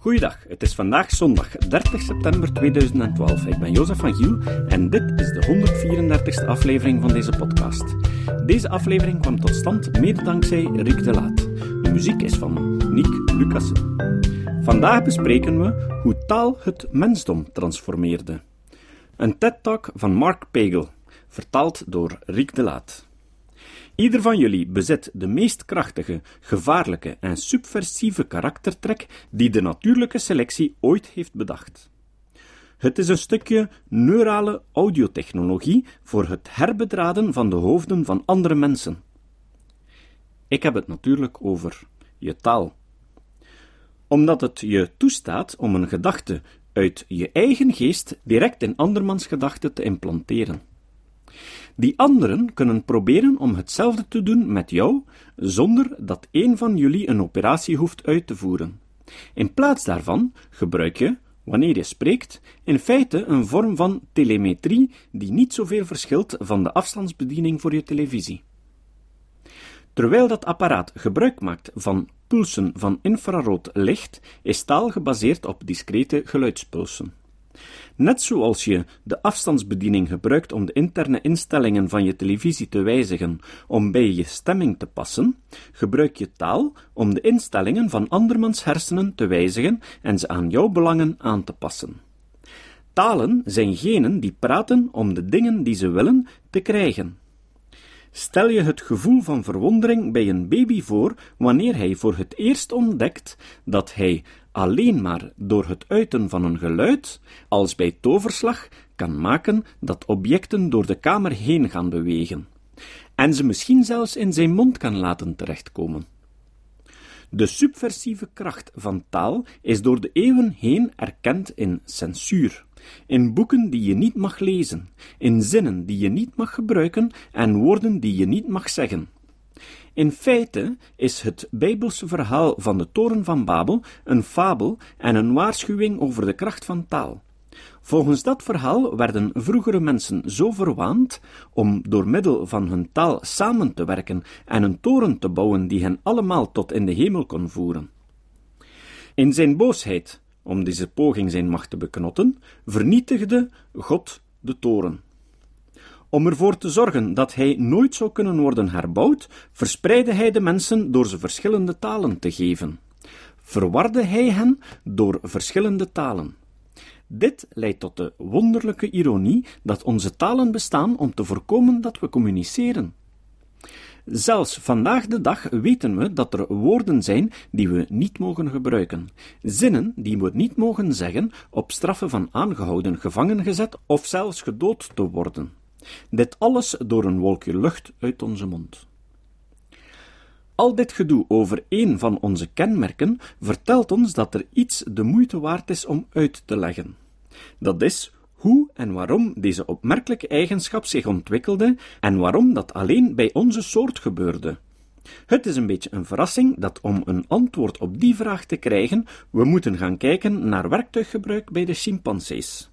Goeiedag, het is vandaag zondag 30 september 2012. Ik ben Jozef van Giel en dit is de 134ste aflevering van deze podcast. Deze aflevering kwam tot stand mede dankzij Rick de Laat. De muziek is van Nick Lucassen. Vandaag bespreken we hoe taal het mensdom transformeerde. Een TED-talk van Mark Pagel, vertaald door Rick de Laat. Ieder van jullie bezit de meest krachtige, gevaarlijke en subversieve karaktertrek die de natuurlijke selectie ooit heeft bedacht. Het is een stukje neurale audiotechnologie voor het herbedraden van de hoofden van andere mensen. Ik heb het natuurlijk over je taal. Omdat het je toestaat om een gedachte uit je eigen geest direct in andermans gedachten te implanteren. Die anderen kunnen proberen om hetzelfde te doen met jou, zonder dat een van jullie een operatie hoeft uit te voeren. In plaats daarvan gebruik je, wanneer je spreekt, in feite een vorm van telemetrie die niet zoveel verschilt van de afstandsbediening voor je televisie. Terwijl dat apparaat gebruik maakt van pulsen van infrarood licht, is taal gebaseerd op discrete geluidspulsen. Net zoals je de afstandsbediening gebruikt om de interne instellingen van je televisie te wijzigen om bij je stemming te passen, gebruik je taal om de instellingen van andermans hersenen te wijzigen en ze aan jouw belangen aan te passen. Talen zijn genen die praten om de dingen die ze willen te krijgen. Stel je het gevoel van verwondering bij een baby voor wanneer hij voor het eerst ontdekt dat hij alleen maar door het uiten van een geluid, als bij toverslag, kan maken dat objecten door de kamer heen gaan bewegen, en ze misschien zelfs in zijn mond kan laten terechtkomen. De subversieve kracht van taal is door de eeuwen heen erkend in censuur, in boeken die je niet mag lezen, in zinnen die je niet mag gebruiken en woorden die je niet mag zeggen. In feite is het Bijbelse verhaal van de Toren van Babel een fabel en een waarschuwing over de kracht van taal. Volgens dat verhaal werden vroegere mensen zo verwaand om door middel van hun taal samen te werken en een toren te bouwen die hen allemaal tot in de hemel kon voeren. In zijn boosheid, om deze poging zijn macht te beknotten, vernietigde God de toren. Om ervoor te zorgen dat hij nooit zou kunnen worden herbouwd, verspreidde hij de mensen door ze verschillende talen te geven. Verwarde hij hen door verschillende talen. Dit leidt tot de wonderlijke ironie dat onze talen bestaan om te voorkomen dat we communiceren. Zelfs vandaag de dag weten we dat er woorden zijn die we niet mogen gebruiken, zinnen die we niet mogen zeggen op straffe van aangehouden, gevangen gezet of zelfs gedood te worden. Dit alles door een wolkje lucht uit onze mond. Al dit gedoe over één van onze kenmerken vertelt ons dat er iets de moeite waard is om uit te leggen. Dat is hoe en waarom deze opmerkelijke eigenschap zich ontwikkelde en waarom dat alleen bij onze soort gebeurde. Het is een beetje een verrassing dat om een antwoord op die vraag te krijgen, we moeten gaan kijken naar werktuiggebruik bij de chimpansees.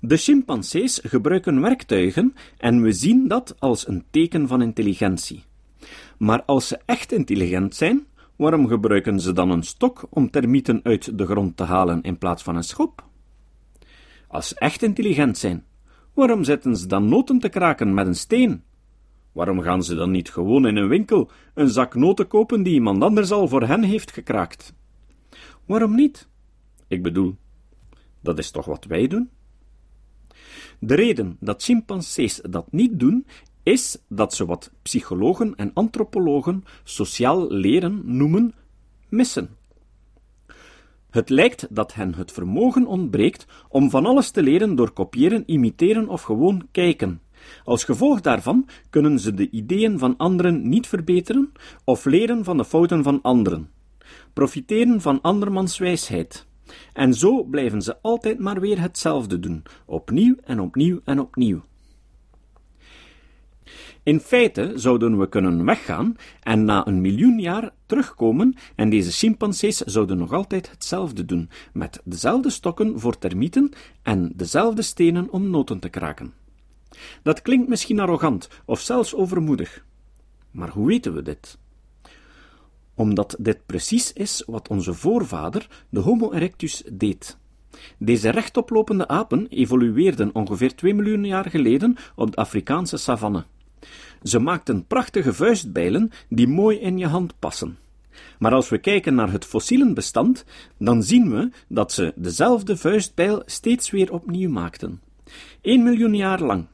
De chimpansees gebruiken werktuigen en we zien dat als een teken van intelligentie. Maar als ze echt intelligent zijn, waarom gebruiken ze dan een stok om termieten uit de grond te halen in plaats van een schop? Als ze echt intelligent zijn, waarom zetten ze dan noten te kraken met een steen? Waarom gaan ze dan niet gewoon in een winkel een zak noten kopen die iemand anders al voor hen heeft gekraakt? Waarom niet? Ik bedoel, dat is toch wat wij doen? De reden dat chimpansees dat niet doen, is dat ze wat psychologen en antropologen sociaal leren noemen missen. Het lijkt dat hen het vermogen ontbreekt om van alles te leren door kopiëren, imiteren of gewoon kijken. Als gevolg daarvan kunnen ze de ideeën van anderen niet verbeteren of leren van de fouten van anderen, profiteren van andermans wijsheid. En zo blijven ze altijd maar weer hetzelfde doen, opnieuw en opnieuw en opnieuw. In feite zouden we kunnen weggaan en na een miljoen jaar terugkomen en deze chimpansees zouden nog altijd hetzelfde doen, met dezelfde stokken voor termieten en dezelfde stenen om noten te kraken. Dat klinkt misschien arrogant of zelfs overmoedig. Maar hoe weten we dit? Omdat dit precies is wat onze voorvader, de Homo erectus, deed. Deze rechtoplopende apen evolueerden ongeveer 2 miljoen jaar geleden op de Afrikaanse savanne. Ze maakten prachtige vuistbijlen die mooi in je hand passen. Maar als we kijken naar het fossielen bestand, dan zien we dat ze dezelfde vuistbijl steeds weer opnieuw maakten. 1 miljoen jaar lang.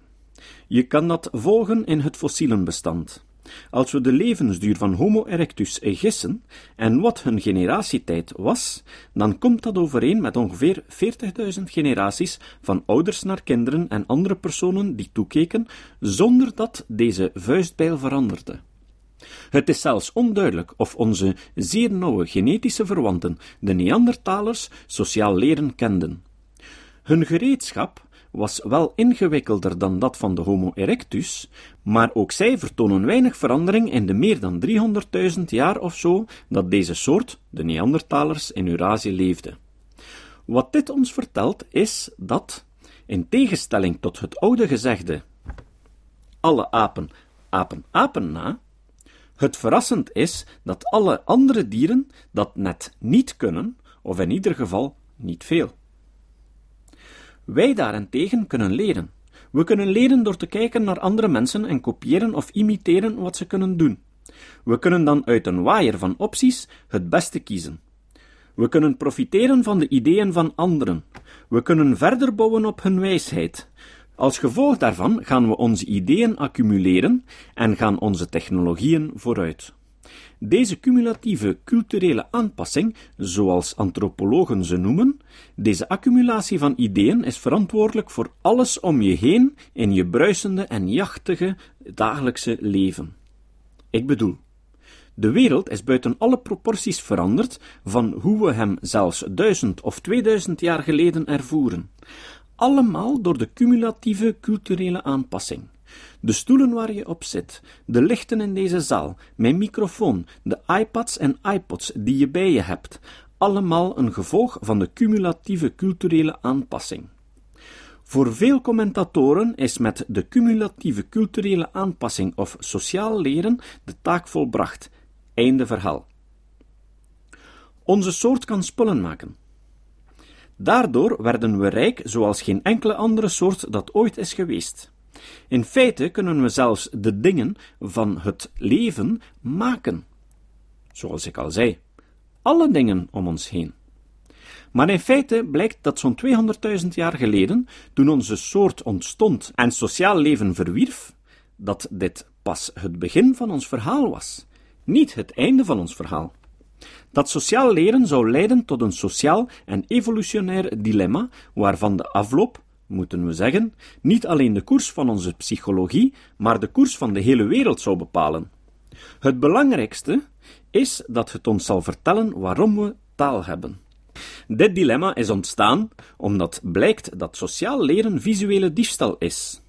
Je kan dat volgen in het fossielen bestand. Als we de levensduur van Homo erectus gissen en wat hun generatietijd was, dan komt dat overeen met ongeveer 40.000 generaties van ouders naar kinderen en andere personen die toekeken, zonder dat deze vuistbijl veranderde. Het is zelfs onduidelijk of onze zeer nauwe genetische verwanten, de Neandertalers, sociaal leren kenden. Hun gereedschap was wel ingewikkelder dan dat van de Homo erectus, maar ook zij vertonen weinig verandering in de meer dan 300.000 jaar of zo dat deze soort, de Neandertalers, in Eurazië leefde. Wat dit ons vertelt is dat, in tegenstelling tot het oude gezegde: alle apen apen apen na, het verrassend is dat alle andere dieren dat net niet kunnen, of in ieder geval niet veel. Wij daarentegen kunnen leren. We kunnen leren door te kijken naar andere mensen en kopiëren of imiteren wat ze kunnen doen. We kunnen dan uit een waaier van opties het beste kiezen. We kunnen profiteren van de ideeën van anderen. We kunnen verder bouwen op hun wijsheid. Als gevolg daarvan gaan we onze ideeën accumuleren en gaan onze technologieën vooruit. Deze cumulatieve culturele aanpassing, zoals antropologen ze noemen, deze accumulatie van ideeën is verantwoordelijk voor alles om je heen in je bruisende en jachtige dagelijkse leven. Ik bedoel, de wereld is buiten alle proporties veranderd van hoe we hem zelfs duizend of tweeduizend jaar geleden ervoeren. Allemaal door de cumulatieve culturele aanpassing. De stoelen waar je op zit, de lichten in deze zaal, mijn microfoon, de iPads en iPods die je bij je hebt, allemaal een gevolg van de cumulatieve culturele aanpassing. Voor veel commentatoren is met de cumulatieve culturele aanpassing of sociaal leren de taak volbracht. Einde verhaal. Onze soort kan spullen maken. Daardoor werden we rijk zoals geen enkele andere soort dat ooit is geweest. In feite kunnen we zelfs de dingen van het leven maken. Zoals ik al zei, alle dingen om ons heen. Maar in feite blijkt dat zo'n 200.000 jaar geleden, toen onze soort ontstond en sociaal leven verwierf, dat dit pas het begin van ons verhaal was, niet het einde van ons verhaal. Dat sociaal leren zou leiden tot een sociaal en evolutionair dilemma, waarvan de afloop, moeten we zeggen, niet alleen de koers van onze psychologie, maar de koers van de hele wereld zou bepalen. Het belangrijkste is dat het ons zal vertellen waarom we taal hebben. Dit dilemma is ontstaan omdat blijkt dat sociaal leren visuele diefstal is.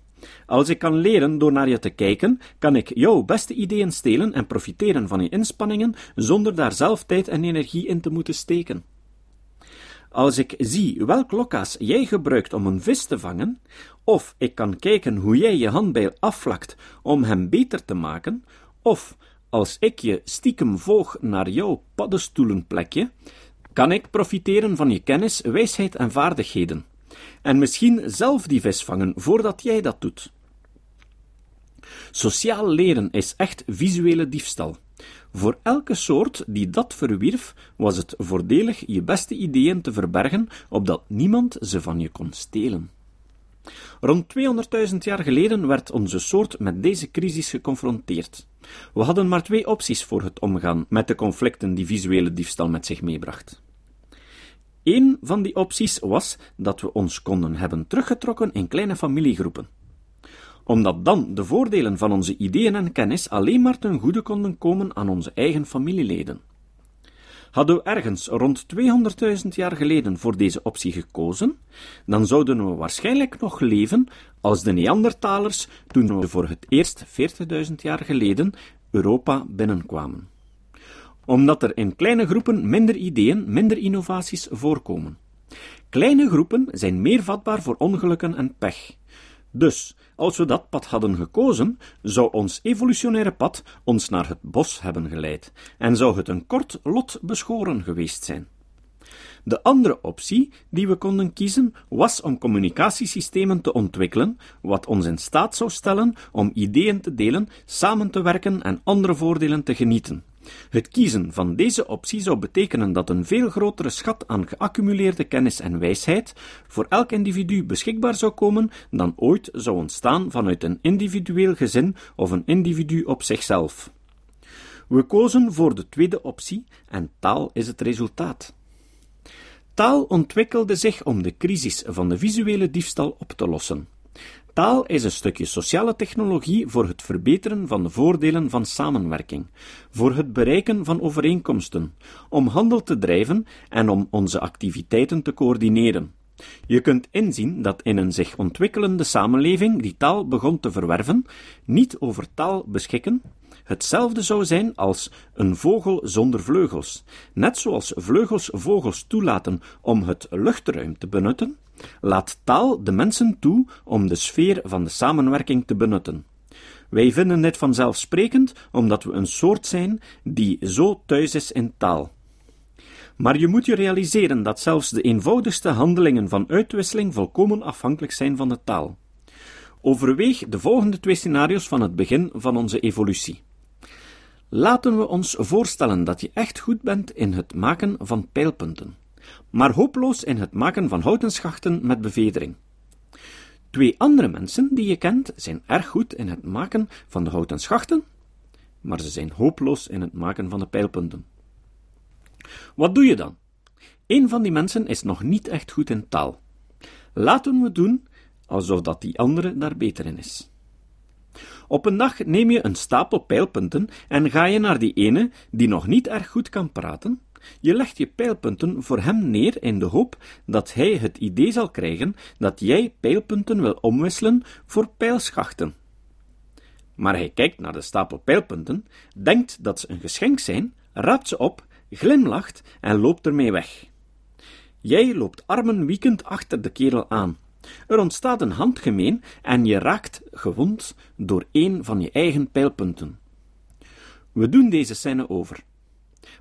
Als ik kan leren door naar je te kijken, kan ik jouw beste ideeën stelen en profiteren van je inspanningen zonder daar zelf tijd en energie in te moeten steken. Als ik zie welk lokaas jij gebruikt om een vis te vangen, of ik kan kijken hoe jij je handbijl afvlakt om hem beter te maken, of als ik je stiekem volg naar jouw paddenstoelenplekje, kan ik profiteren van je kennis, wijsheid en vaardigheden. En misschien zelf die vis vangen voordat jij dat doet. Sociaal leren is echt visuele diefstal. Voor elke soort die dat verwierf, was het voordelig je beste ideeën te verbergen, opdat niemand ze van je kon stelen. Rond 200.000 jaar geleden werd onze soort met deze crisis geconfronteerd. We hadden maar twee opties voor het omgaan met de conflicten die visuele diefstal met zich meebracht. Een van die opties was dat we ons konden hebben teruggetrokken in kleine familiegroepen omdat dan de voordelen van onze ideeën en kennis alleen maar ten goede konden komen aan onze eigen familieleden. Hadden we ergens rond 200.000 jaar geleden voor deze optie gekozen, dan zouden we waarschijnlijk nog leven als de Neandertalers toen we voor het eerst 40.000 jaar geleden Europa binnenkwamen. Omdat er in kleine groepen minder ideeën, minder innovaties voorkomen. Kleine groepen zijn meer vatbaar voor ongelukken en pech. Dus Als we dat pad hadden gekozen, zou ons evolutionaire pad ons naar het bos hebben geleid, en zou het een kort lot beschoren geweest zijn. De andere optie die we konden kiezen was om communicatiesystemen te ontwikkelen, wat ons in staat zou stellen om ideeën te delen, samen te werken en andere voordelen te genieten. Het kiezen van deze optie zou betekenen dat een veel grotere schat aan geaccumuleerde kennis en wijsheid voor elk individu beschikbaar zou komen dan ooit zou ontstaan vanuit een individueel gezin of een individu op zichzelf. We kozen voor de tweede optie en taal is het resultaat. Taal ontwikkelde zich om de crisis van de visuele diefstal op te lossen. Taal is een stukje sociale technologie voor het verbeteren van de voordelen van samenwerking, voor het bereiken van overeenkomsten, om handel te drijven en om onze activiteiten te coördineren. Je kunt inzien dat in een zich ontwikkelende samenleving die taal begon te verwerven, niet over taal beschikken, hetzelfde zou zijn als een vogel zonder vleugels. Net zoals vleugels vogels toelaten om het luchtruim te benutten, laat taal de mensen toe om de sfeer van de samenwerking te benutten. Wij vinden dit vanzelfsprekend omdat we een soort zijn die zo thuis is in taal. Maar je moet je realiseren dat zelfs de eenvoudigste handelingen van uitwisseling volkomen afhankelijk zijn van de taal. Overweeg de volgende twee scenario's van het begin van onze evolutie. Laten we ons voorstellen dat je echt goed bent in het maken van pijlpunten, maar hopeloos in het maken van houten schachten met bevedering. Twee andere mensen die je kent zijn erg goed in het maken van de houten schachten, maar ze zijn hopeloos in het maken van de pijlpunten. Wat doe je dan? Een van die mensen is nog niet echt goed in taal. Laten we doen alsof dat die andere daar beter in is. Op een dag neem je een stapel pijlpunten en ga je naar die ene die nog niet erg goed kan praten. Je legt je pijlpunten voor hem neer in de hoop dat hij het idee zal krijgen dat jij pijlpunten wil omwisselen voor pijlschachten. Maar hij kijkt naar de stapel pijlpunten, denkt dat ze een geschenk zijn, raapt ze op, glimlacht en loopt ermee weg. Jij loopt armen wiekend achter de kerel aan. Er ontstaat een handgemeen en je raakt gewond door een van je eigen pijlpunten. We doen deze scène over.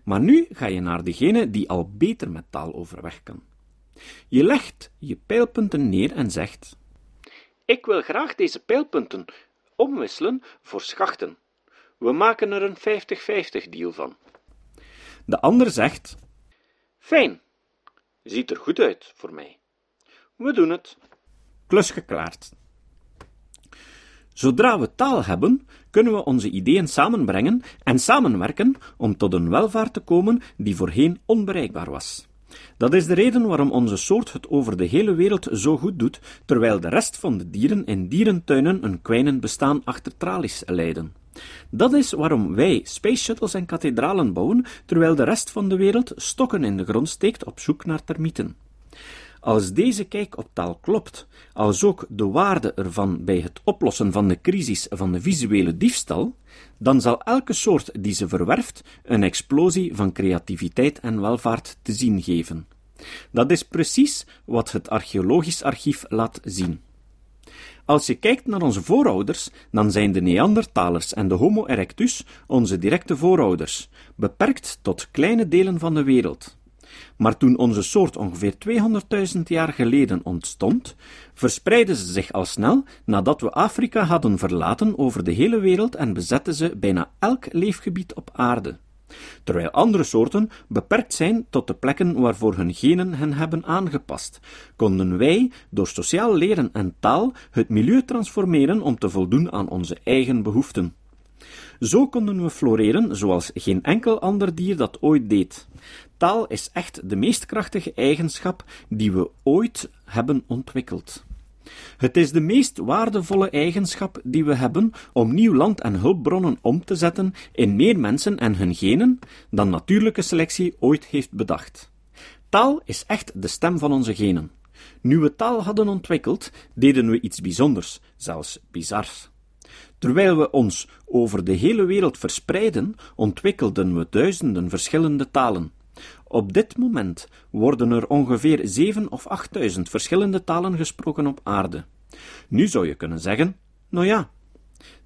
Maar nu ga je naar degene die al beter met taal overweg kan. Je legt je pijlpunten neer en zegt: Ik wil graag deze pijlpunten omwisselen voor schachten. We maken er een 50-50 deal van. De ander zegt: Fijn, ziet er goed uit voor mij. We doen het klus geklaard. Zodra we taal hebben, kunnen we onze ideeën samenbrengen en samenwerken om tot een welvaart te komen die voorheen onbereikbaar was. Dat is de reden waarom onze soort het over de hele wereld zo goed doet, terwijl de rest van de dieren in dierentuinen een kwijnend bestaan achter tralies leiden. Dat is waarom wij space shuttles en kathedralen bouwen, terwijl de rest van de wereld stokken in de grond steekt op zoek naar termieten. Als deze kijk op taal klopt, als ook de waarde ervan bij het oplossen van de crisis van de visuele diefstal, dan zal elke soort die ze verwerft een explosie van creativiteit en welvaart te zien geven. Dat is precies wat het archeologisch archief laat zien. Als je kijkt naar onze voorouders, dan zijn de Neandertalers en de Homo erectus onze directe voorouders, beperkt tot kleine delen van de wereld. Maar toen onze soort ongeveer 200.000 jaar geleden ontstond, verspreidden ze zich al snel nadat we Afrika hadden verlaten over de hele wereld en bezetten ze bijna elk leefgebied op aarde. Terwijl andere soorten beperkt zijn tot de plekken waarvoor hun genen hen hebben aangepast, konden wij door sociaal leren en taal het milieu transformeren om te voldoen aan onze eigen behoeften. Zo konden we floreren zoals geen enkel ander dier dat ooit deed. Taal is echt de meest krachtige eigenschap die we ooit hebben ontwikkeld. Het is de meest waardevolle eigenschap die we hebben om nieuw land en hulpbronnen om te zetten in meer mensen en hun genen dan natuurlijke selectie ooit heeft bedacht. Taal is echt de stem van onze genen. Nu we taal hadden ontwikkeld, deden we iets bijzonders, zelfs bizars. Terwijl we ons over de hele wereld verspreiden, ontwikkelden we duizenden verschillende talen. Op dit moment worden er ongeveer zeven of achtduizend verschillende talen gesproken op aarde. Nu zou je kunnen zeggen, Nou ja,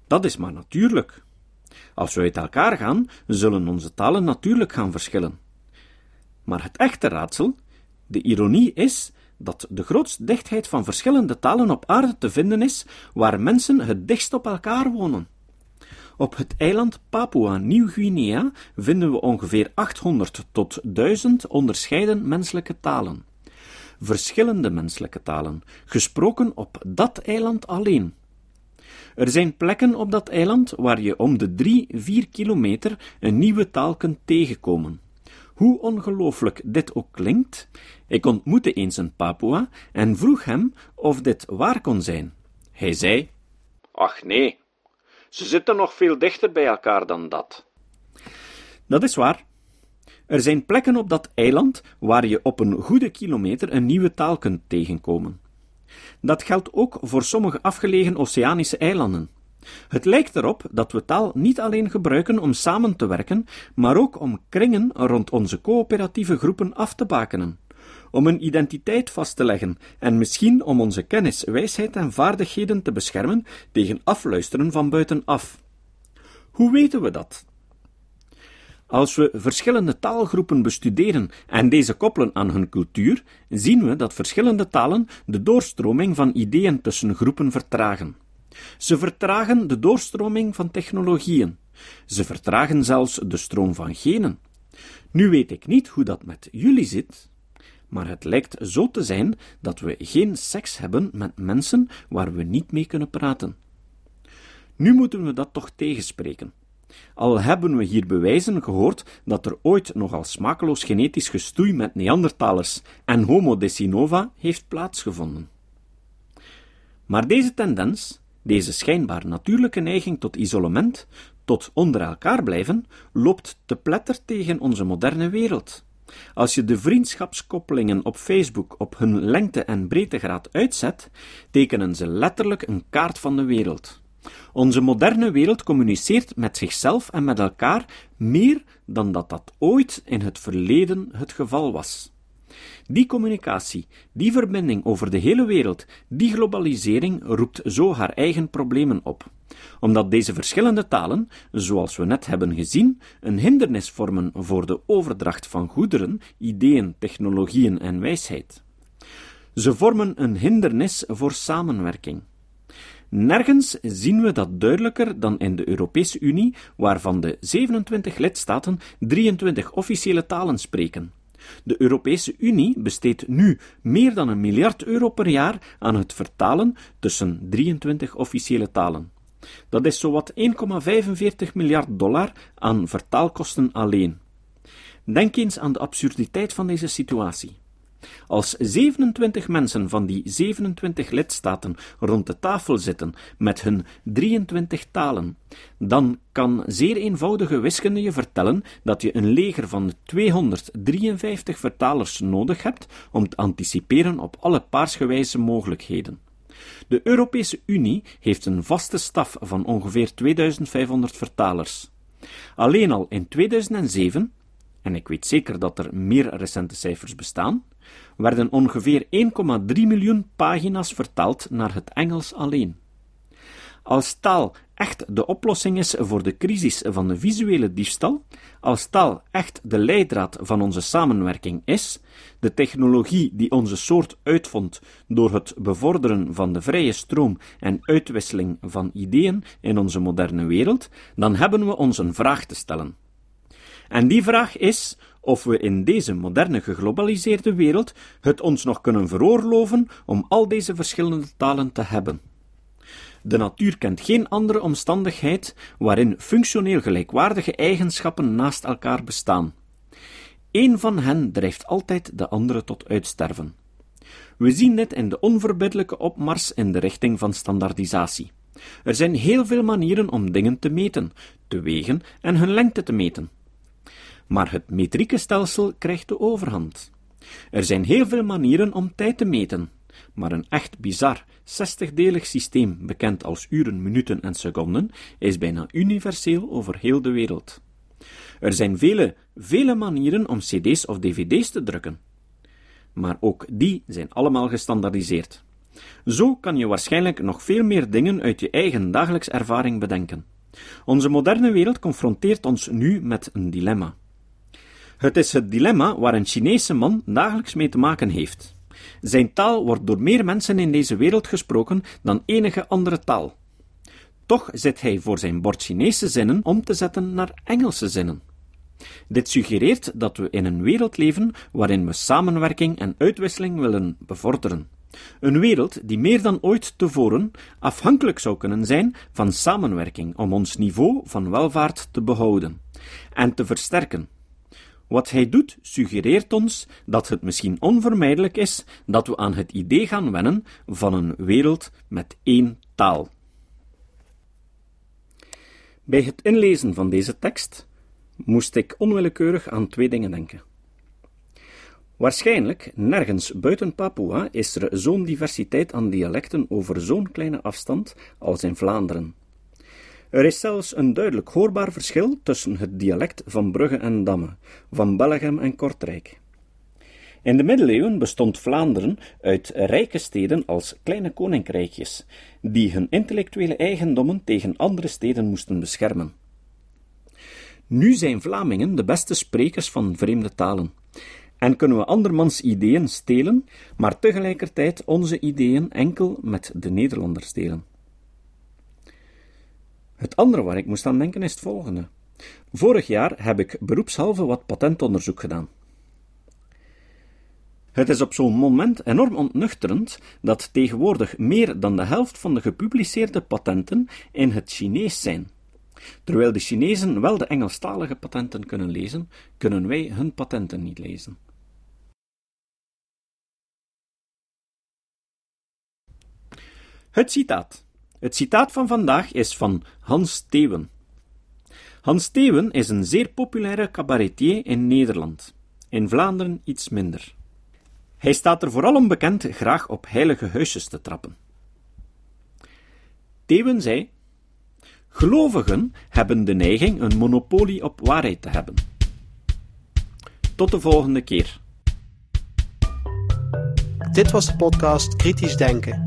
dat is maar natuurlijk. Als we uit elkaar gaan, zullen onze talen natuurlijk gaan verschillen. Maar het echte raadsel, de ironie is dat de grootste dichtheid van verschillende talen op aarde te vinden is waar mensen het dichtst op elkaar wonen. Op het eiland Papua-Nieuw-Guinea vinden we ongeveer 800 tot 1000 onderscheiden menselijke talen. Verschillende menselijke talen, gesproken op dat eiland alleen. Er zijn plekken op dat eiland waar je om de 3-4 kilometer een nieuwe taal kunt tegenkomen. Hoe ongelooflijk dit ook klinkt, ik ontmoette eens een Papua en vroeg hem of dit waar kon zijn. Hij zei: Ach nee, ze zitten nog veel dichter bij elkaar dan dat. Dat is waar. Er zijn plekken op dat eiland waar je op een goede kilometer een nieuwe taal kunt tegenkomen. Dat geldt ook voor sommige afgelegen oceanische eilanden. Het lijkt erop dat we taal niet alleen gebruiken om samen te werken, maar ook om kringen rond onze coöperatieve groepen af te bakenen, om een identiteit vast te leggen en misschien om onze kennis, wijsheid en vaardigheden te beschermen tegen afluisteren van buitenaf. Hoe weten we dat? Als we verschillende taalgroepen bestuderen en deze koppelen aan hun cultuur, zien we dat verschillende talen de doorstroming van ideeën tussen groepen vertragen. Ze vertragen de doorstroming van technologieën. Ze vertragen zelfs de stroom van genen. Nu weet ik niet hoe dat met jullie zit, maar het lijkt zo te zijn dat we geen seks hebben met mensen waar we niet mee kunnen praten. Nu moeten we dat toch tegenspreken. Al hebben we hier bewijzen gehoord dat er ooit nogal smakeloos genetisch gestoei met Neandertalers en Homo decinova heeft plaatsgevonden. Maar deze tendens, deze schijnbaar natuurlijke neiging tot isolement, tot onder elkaar blijven, loopt te pletter tegen onze moderne wereld. Als je de vriendschapskoppelingen op Facebook op hun lengte- en breedtegraad uitzet, tekenen ze letterlijk een kaart van de wereld. Onze moderne wereld communiceert met zichzelf en met elkaar meer dan dat dat ooit in het verleden het geval was. Die communicatie, die verbinding over de hele wereld, die globalisering roept zo haar eigen problemen op, omdat deze verschillende talen, zoals we net hebben gezien, een hindernis vormen voor de overdracht van goederen, ideeën, technologieën en wijsheid. Ze vormen een hindernis voor samenwerking. Nergens zien we dat duidelijker dan in de Europese Unie, waarvan de 27 lidstaten 23 officiële talen spreken. De Europese Unie besteedt nu meer dan een miljard euro per jaar aan het vertalen tussen 23 officiële talen. Dat is zowat 1,45 miljard dollar aan vertaalkosten alleen. Denk eens aan de absurditeit van deze situatie. Als 27 mensen van die 27 lidstaten rond de tafel zitten met hun 23 talen, dan kan zeer eenvoudige wiskunde je vertellen dat je een leger van 253 vertalers nodig hebt om te anticiperen op alle paarsgewijze mogelijkheden. De Europese Unie heeft een vaste staf van ongeveer 2500 vertalers. Alleen al in 2007, en ik weet zeker dat er meer recente cijfers bestaan, werden ongeveer 1,3 miljoen pagina's vertaald naar het Engels alleen. Als taal echt de oplossing is voor de crisis van de visuele diefstal, als taal echt de leidraad van onze samenwerking is, de technologie die onze soort uitvond door het bevorderen van de vrije stroom en uitwisseling van ideeën in onze moderne wereld, dan hebben we ons een vraag te stellen. En die vraag is of we in deze moderne geglobaliseerde wereld het ons nog kunnen veroorloven om al deze verschillende talen te hebben. De natuur kent geen andere omstandigheid waarin functioneel gelijkwaardige eigenschappen naast elkaar bestaan. Eén van hen drijft altijd de andere tot uitsterven. We zien dit in de onverbiddelijke opmars in de richting van standaardisatie. Er zijn heel veel manieren om dingen te meten, te wegen en hun lengte te meten maar het metrieke stelsel krijgt de overhand. Er zijn heel veel manieren om tijd te meten, maar een echt bizar, zestigdelig systeem, bekend als uren, minuten en seconden, is bijna universeel over heel de wereld. Er zijn vele, vele manieren om cd's of dvd's te drukken. Maar ook die zijn allemaal gestandaardiseerd. Zo kan je waarschijnlijk nog veel meer dingen uit je eigen dagelijks ervaring bedenken. Onze moderne wereld confronteert ons nu met een dilemma. Het is het dilemma waar een Chinese man dagelijks mee te maken heeft. Zijn taal wordt door meer mensen in deze wereld gesproken dan enige andere taal. Toch zit hij voor zijn bord Chinese zinnen om te zetten naar Engelse zinnen. Dit suggereert dat we in een wereld leven waarin we samenwerking en uitwisseling willen bevorderen. Een wereld die meer dan ooit tevoren afhankelijk zou kunnen zijn van samenwerking om ons niveau van welvaart te behouden en te versterken. Wat hij doet suggereert ons dat het misschien onvermijdelijk is dat we aan het idee gaan wennen van een wereld met één taal. Bij het inlezen van deze tekst moest ik onwillekeurig aan twee dingen denken. Waarschijnlijk, nergens buiten Papua is er zo'n diversiteit aan dialecten over zo'n kleine afstand als in Vlaanderen. Er is zelfs een duidelijk hoorbaar verschil tussen het dialect van Brugge en Damme, van Bellegem en Kortrijk. In de middeleeuwen bestond Vlaanderen uit rijke steden als kleine koninkrijkjes, die hun intellectuele eigendommen tegen andere steden moesten beschermen. Nu zijn Vlamingen de beste sprekers van vreemde talen, en kunnen we andermans ideeën stelen, maar tegelijkertijd onze ideeën enkel met de Nederlanders delen. Het andere waar ik moest aan denken is het volgende. Vorig jaar heb ik beroepshalve wat patentonderzoek gedaan. Het is op zo'n moment enorm ontnuchterend dat tegenwoordig meer dan de helft van de gepubliceerde patenten in het Chinees zijn. Terwijl de Chinezen wel de Engelstalige patenten kunnen lezen, kunnen wij hun patenten niet lezen. Het citaat. Het citaat van vandaag is van Hans Theeuwen. Hans Theeuwen is een zeer populaire cabaretier in Nederland, in Vlaanderen iets minder. Hij staat er vooral om bekend graag op heilige huisjes te trappen. Theeuwen zei: Gelovigen hebben de neiging een monopolie op waarheid te hebben. Tot de volgende keer. Dit was de podcast Kritisch Denken.